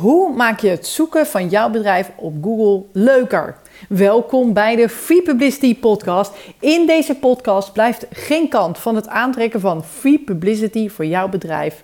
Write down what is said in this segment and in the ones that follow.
Hoe maak je het zoeken van jouw bedrijf op Google leuker? Welkom bij de Free Publicity Podcast. In deze podcast blijft geen kant van het aantrekken van free publicity voor jouw bedrijf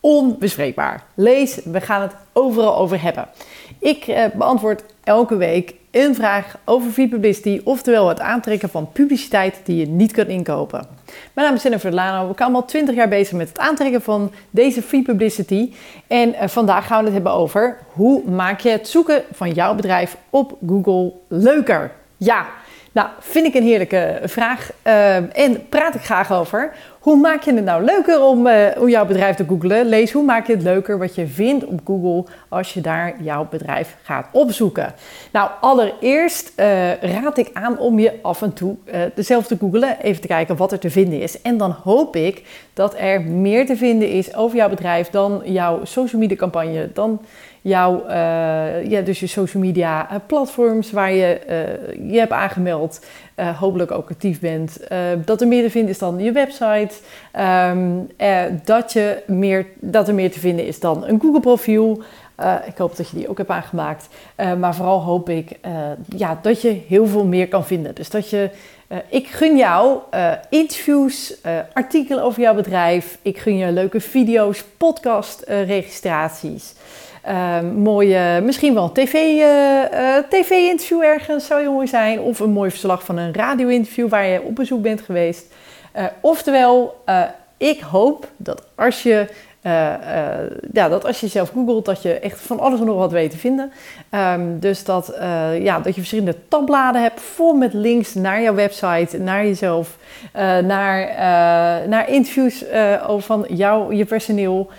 onbespreekbaar. Lees, we gaan het overal over hebben. Ik eh, beantwoord elke week een vraag over free publicity, oftewel het aantrekken van publiciteit die je niet kunt inkopen. Mijn naam is Jennifer Lano. We zijn al 20 jaar bezig met het aantrekken van deze free publicity. En uh, vandaag gaan we het hebben over hoe maak je het zoeken van jouw bedrijf op Google leuker. Ja, nou, vind ik een heerlijke vraag uh, en praat ik graag over. Hoe maak je het nou leuker om, uh, om jouw bedrijf te googlen? Lees hoe maak je het leuker wat je vindt op Google als je daar jouw bedrijf gaat opzoeken. Nou, allereerst uh, raad ik aan om je af en toe dezelfde te googlen, even te kijken wat er te vinden is. En dan hoop ik dat er meer te vinden is over jouw bedrijf dan jouw social media campagne, dan jouw, ja, dus je social media platforms waar je je hebt aangemeld, hopelijk ook actief bent. dat er meer te vinden is dan je website. Um, dat, je meer, dat er meer te vinden is dan een Google profiel. ik hoop dat je die ook hebt aangemaakt. maar vooral hoop ik ja, dat je heel veel meer kan vinden. Dus dat je ik gun jou interviews, artikelen over jouw bedrijf. Ik gun je leuke video's, podcast registraties. Uh, mooie, misschien wel een tv-interview TV ergens zou heel mooi zijn. Of een mooi verslag van een radio-interview waar je op bezoek bent geweest. Oftewel, ik hoop dat als je uh, uh, ja, dat als je zelf googelt, dat je echt van alles en nog wat weet te vinden. Um, dus dat, uh, ja, dat je verschillende tabbladen hebt, vol met links naar jouw website, naar jezelf, naar, naar interviews van jou, je personeel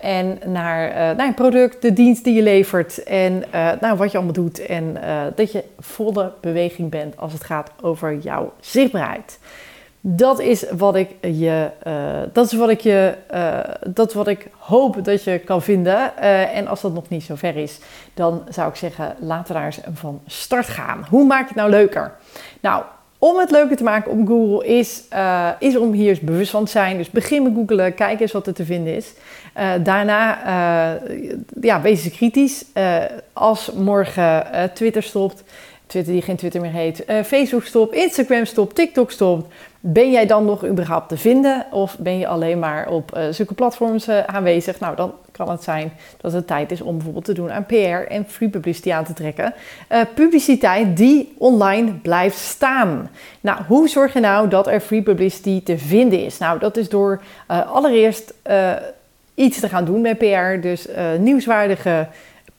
en naar, naar een product, de dienst die je levert en nou, wat je allemaal doet. En dat je volle beweging bent als het gaat over jouw zichtbaarheid. Dat is wat ik je, uh, dat is wat ik je, uh, dat wat ik hoop dat je kan vinden. Uh, en als dat nog niet zo ver is, dan zou ik zeggen, laten we daar eens van start gaan. Hoe maak je het nou leuker? Nou, om het leuker te maken op Google is, is om hier eens bewust van te zijn. Dus begin met googlen, kijk eens wat er te vinden is. daarna, ja, wees kritisch. als morgen Twitter stopt, Twitter die geen Twitter meer heet, Facebook stopt, Instagram stopt, TikTok stopt ben jij dan nog überhaupt te vinden of ben je alleen maar op uh, zulke platforms uh, aanwezig? Nou, dan kan het zijn dat het tijd is om bijvoorbeeld te doen aan PR en free publicity aan te trekken. Publiciteit die online blijft staan. Nou, hoe zorg je nou dat er free publicity te vinden is? Nou, dat is door allereerst iets te gaan doen met PR, dus nieuwswaardige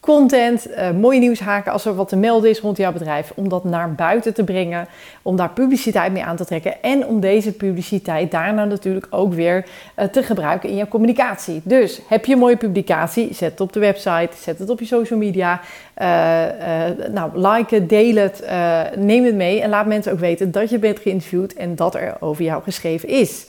content, uh, mooie nieuwshaken als er wat te melden is rond jouw bedrijf, om dat naar buiten te brengen, om daar publiciteit mee aan te trekken en om deze publiciteit daarna natuurlijk ook weer uh, te gebruiken in je communicatie. Dus heb je een mooie publicatie, zet het op de website, zet het op je social media, uh, nou, like het, deel het, neem het mee en laat mensen ook weten dat je bent geïnterviewd en dat er over jou geschreven is.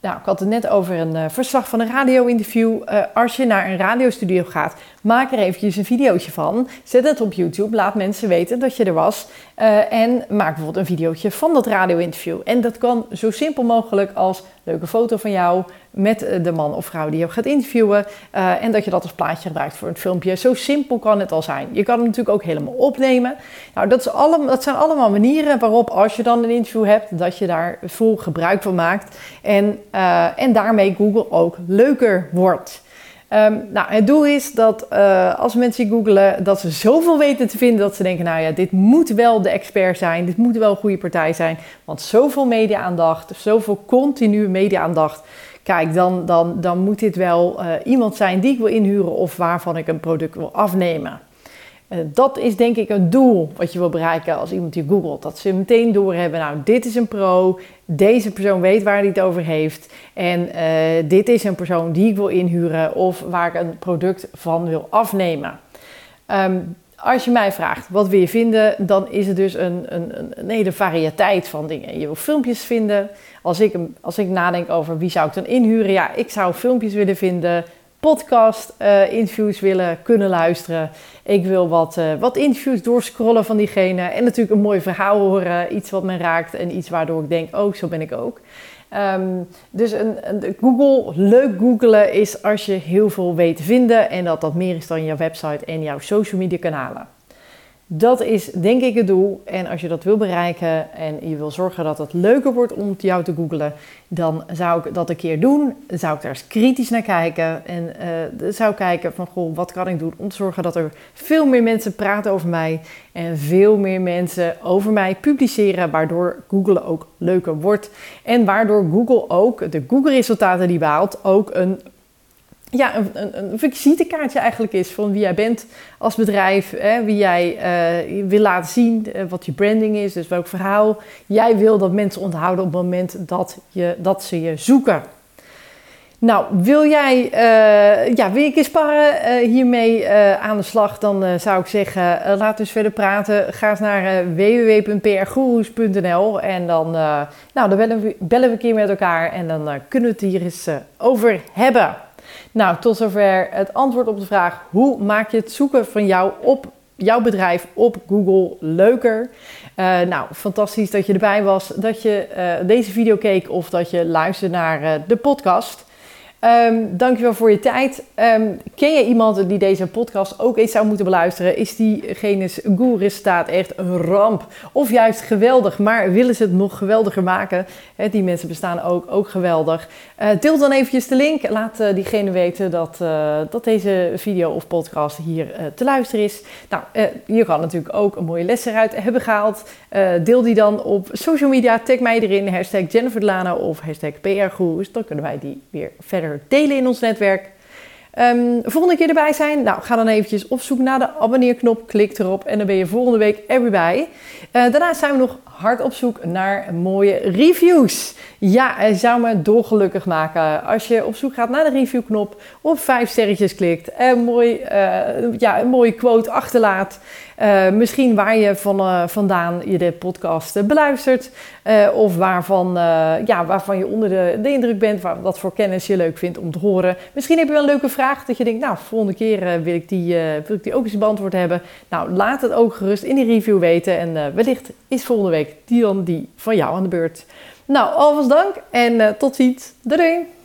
Nou, ik had het net over een uh, verslag van een radio-interview. Uh, als je naar een radiostudio gaat, maak er eventjes een videootje van. Zet het op YouTube, laat mensen weten dat je er was. Uh, en maak bijvoorbeeld een videootje van dat radio-interview. En dat kan zo simpel mogelijk als leuke foto van jou met de man of vrouw die je gaat interviewen. Uh, en dat je dat als plaatje gebruikt voor het filmpje. Zo simpel kan het al zijn. Je kan het natuurlijk ook helemaal opnemen. Nou, dat, is dat zijn allemaal manieren waarop als je dan een interview hebt, dat je daar vol gebruik van maakt. En, uh, en daarmee Google ook leuker wordt. Um, nou, het doel is dat als mensen googelen, dat ze zoveel weten te vinden dat ze denken, nou ja, dit moet wel de expert zijn, dit moet wel een goede partij zijn, want zoveel media-aandacht, zoveel continue media-aandacht, kijk, dan, dan, dan moet dit wel uh, iemand zijn die ik wil inhuren of waarvan ik een product wil afnemen. Uh, dat is denk ik een doel wat je wil bereiken als iemand die googelt. Dat ze meteen doorhebben, nou dit is een pro, deze persoon weet waar hij het over heeft. En uh, dit is een persoon die ik wil inhuren of waar ik een product van wil afnemen. Um, als je mij vraagt wat wil je vinden, dan is het dus een, een, een hele variëteit van dingen. Je wil filmpjes vinden. Als ik, als ik nadenk over wie zou ik dan inhuren, ja, ik zou filmpjes willen vinden podcast uh, interviews willen kunnen luisteren. Ik wil wat, uh, wat interviews doorscrollen van diegene. En natuurlijk een mooi verhaal horen. Iets wat me raakt en iets waardoor ik denk, oh, zo ben ik ook. Um, dus een, Google, leuk googelen is als je heel veel weet vinden. En dat dat meer is dan jouw website en jouw social media kanalen. Dat is denk ik het doel. En als je dat wil bereiken en je wil zorgen dat het leuker wordt om jou te googlen, dan zou ik dat een keer doen. Dan zou ik daar eens kritisch naar kijken. En uh, zou kijken van, goh, wat kan ik doen om te zorgen dat er veel meer mensen praten over mij. En veel meer mensen over mij publiceren, waardoor Google ook leuker wordt. En waardoor Google ook de Google resultaten die behaalt ook een ja, een, een, visitekaartje eigenlijk is van wie jij bent als bedrijf. Hè, wie jij uh, wil laten zien, uh, wat je branding is, dus welk verhaal jij wil dat mensen onthouden op het moment dat, je, dat ze je zoeken. Nou, wil jij, uh, ja, wil ik eens sparren hiermee aan de slag, dan zou ik zeggen, we eens verder praten. Ga eens naar www.prgoeroes.nl en dan, nou, dan bellen we, bellen we een keer met elkaar en dan kunnen we het hier eens over hebben. Nou, tot zover het antwoord op de vraag: hoe maak je het zoeken van jou op jouw bedrijf op Google leuker? Uh, nou, fantastisch dat je erbij was, dat je uh, deze video keek of dat je luisterde naar uh, de podcast. Um, dankjewel voor je tijd. Um, ken je iemand die deze podcast ook eens zou moeten beluisteren? Is diegene's Google-resultaat echt een ramp? Of juist geweldig, maar willen ze het nog geweldiger maken? Die mensen bestaan ook, ook geweldig. Uh, deel dan eventjes de link. Laat uh, diegene weten dat, uh, dat deze video of podcast hier te luisteren is. Nou, je kan natuurlijk ook een mooie les eruit hebben gehaald. deel die dan op social media. Tag mij erin. Hashtag of hashtag PRGoes. Dan kunnen wij die weer verder delen in ons netwerk. Um, volgende keer erbij zijn? Nou, ga dan eventjes op zoek naar de abonneerknop, klik erop en dan ben je volgende week er weer bij. Uh, daarna zijn we nog hard op zoek naar mooie reviews. Ja, het zou me dolgelukkig maken als je op zoek gaat naar de reviewknop, op vijf sterretjes klikt en mooi, uh, ja, een mooie quote achterlaat. Uh, misschien waar je van, uh, vandaan je de podcast beluistert. Of waarvan, ja, waarvan je onder de, de indruk bent, waar, wat voor kennis je leuk vindt om te horen. Misschien heb je wel een leuke vraag dat je denkt, nou, volgende keer wil, ik die, wil ik die ook eens beantwoord hebben. Nou, laat het ook gerust in die review weten. En wellicht is volgende week die dan die van jou aan de beurt. Nou, alvast dank en tot ziens. Doei doei!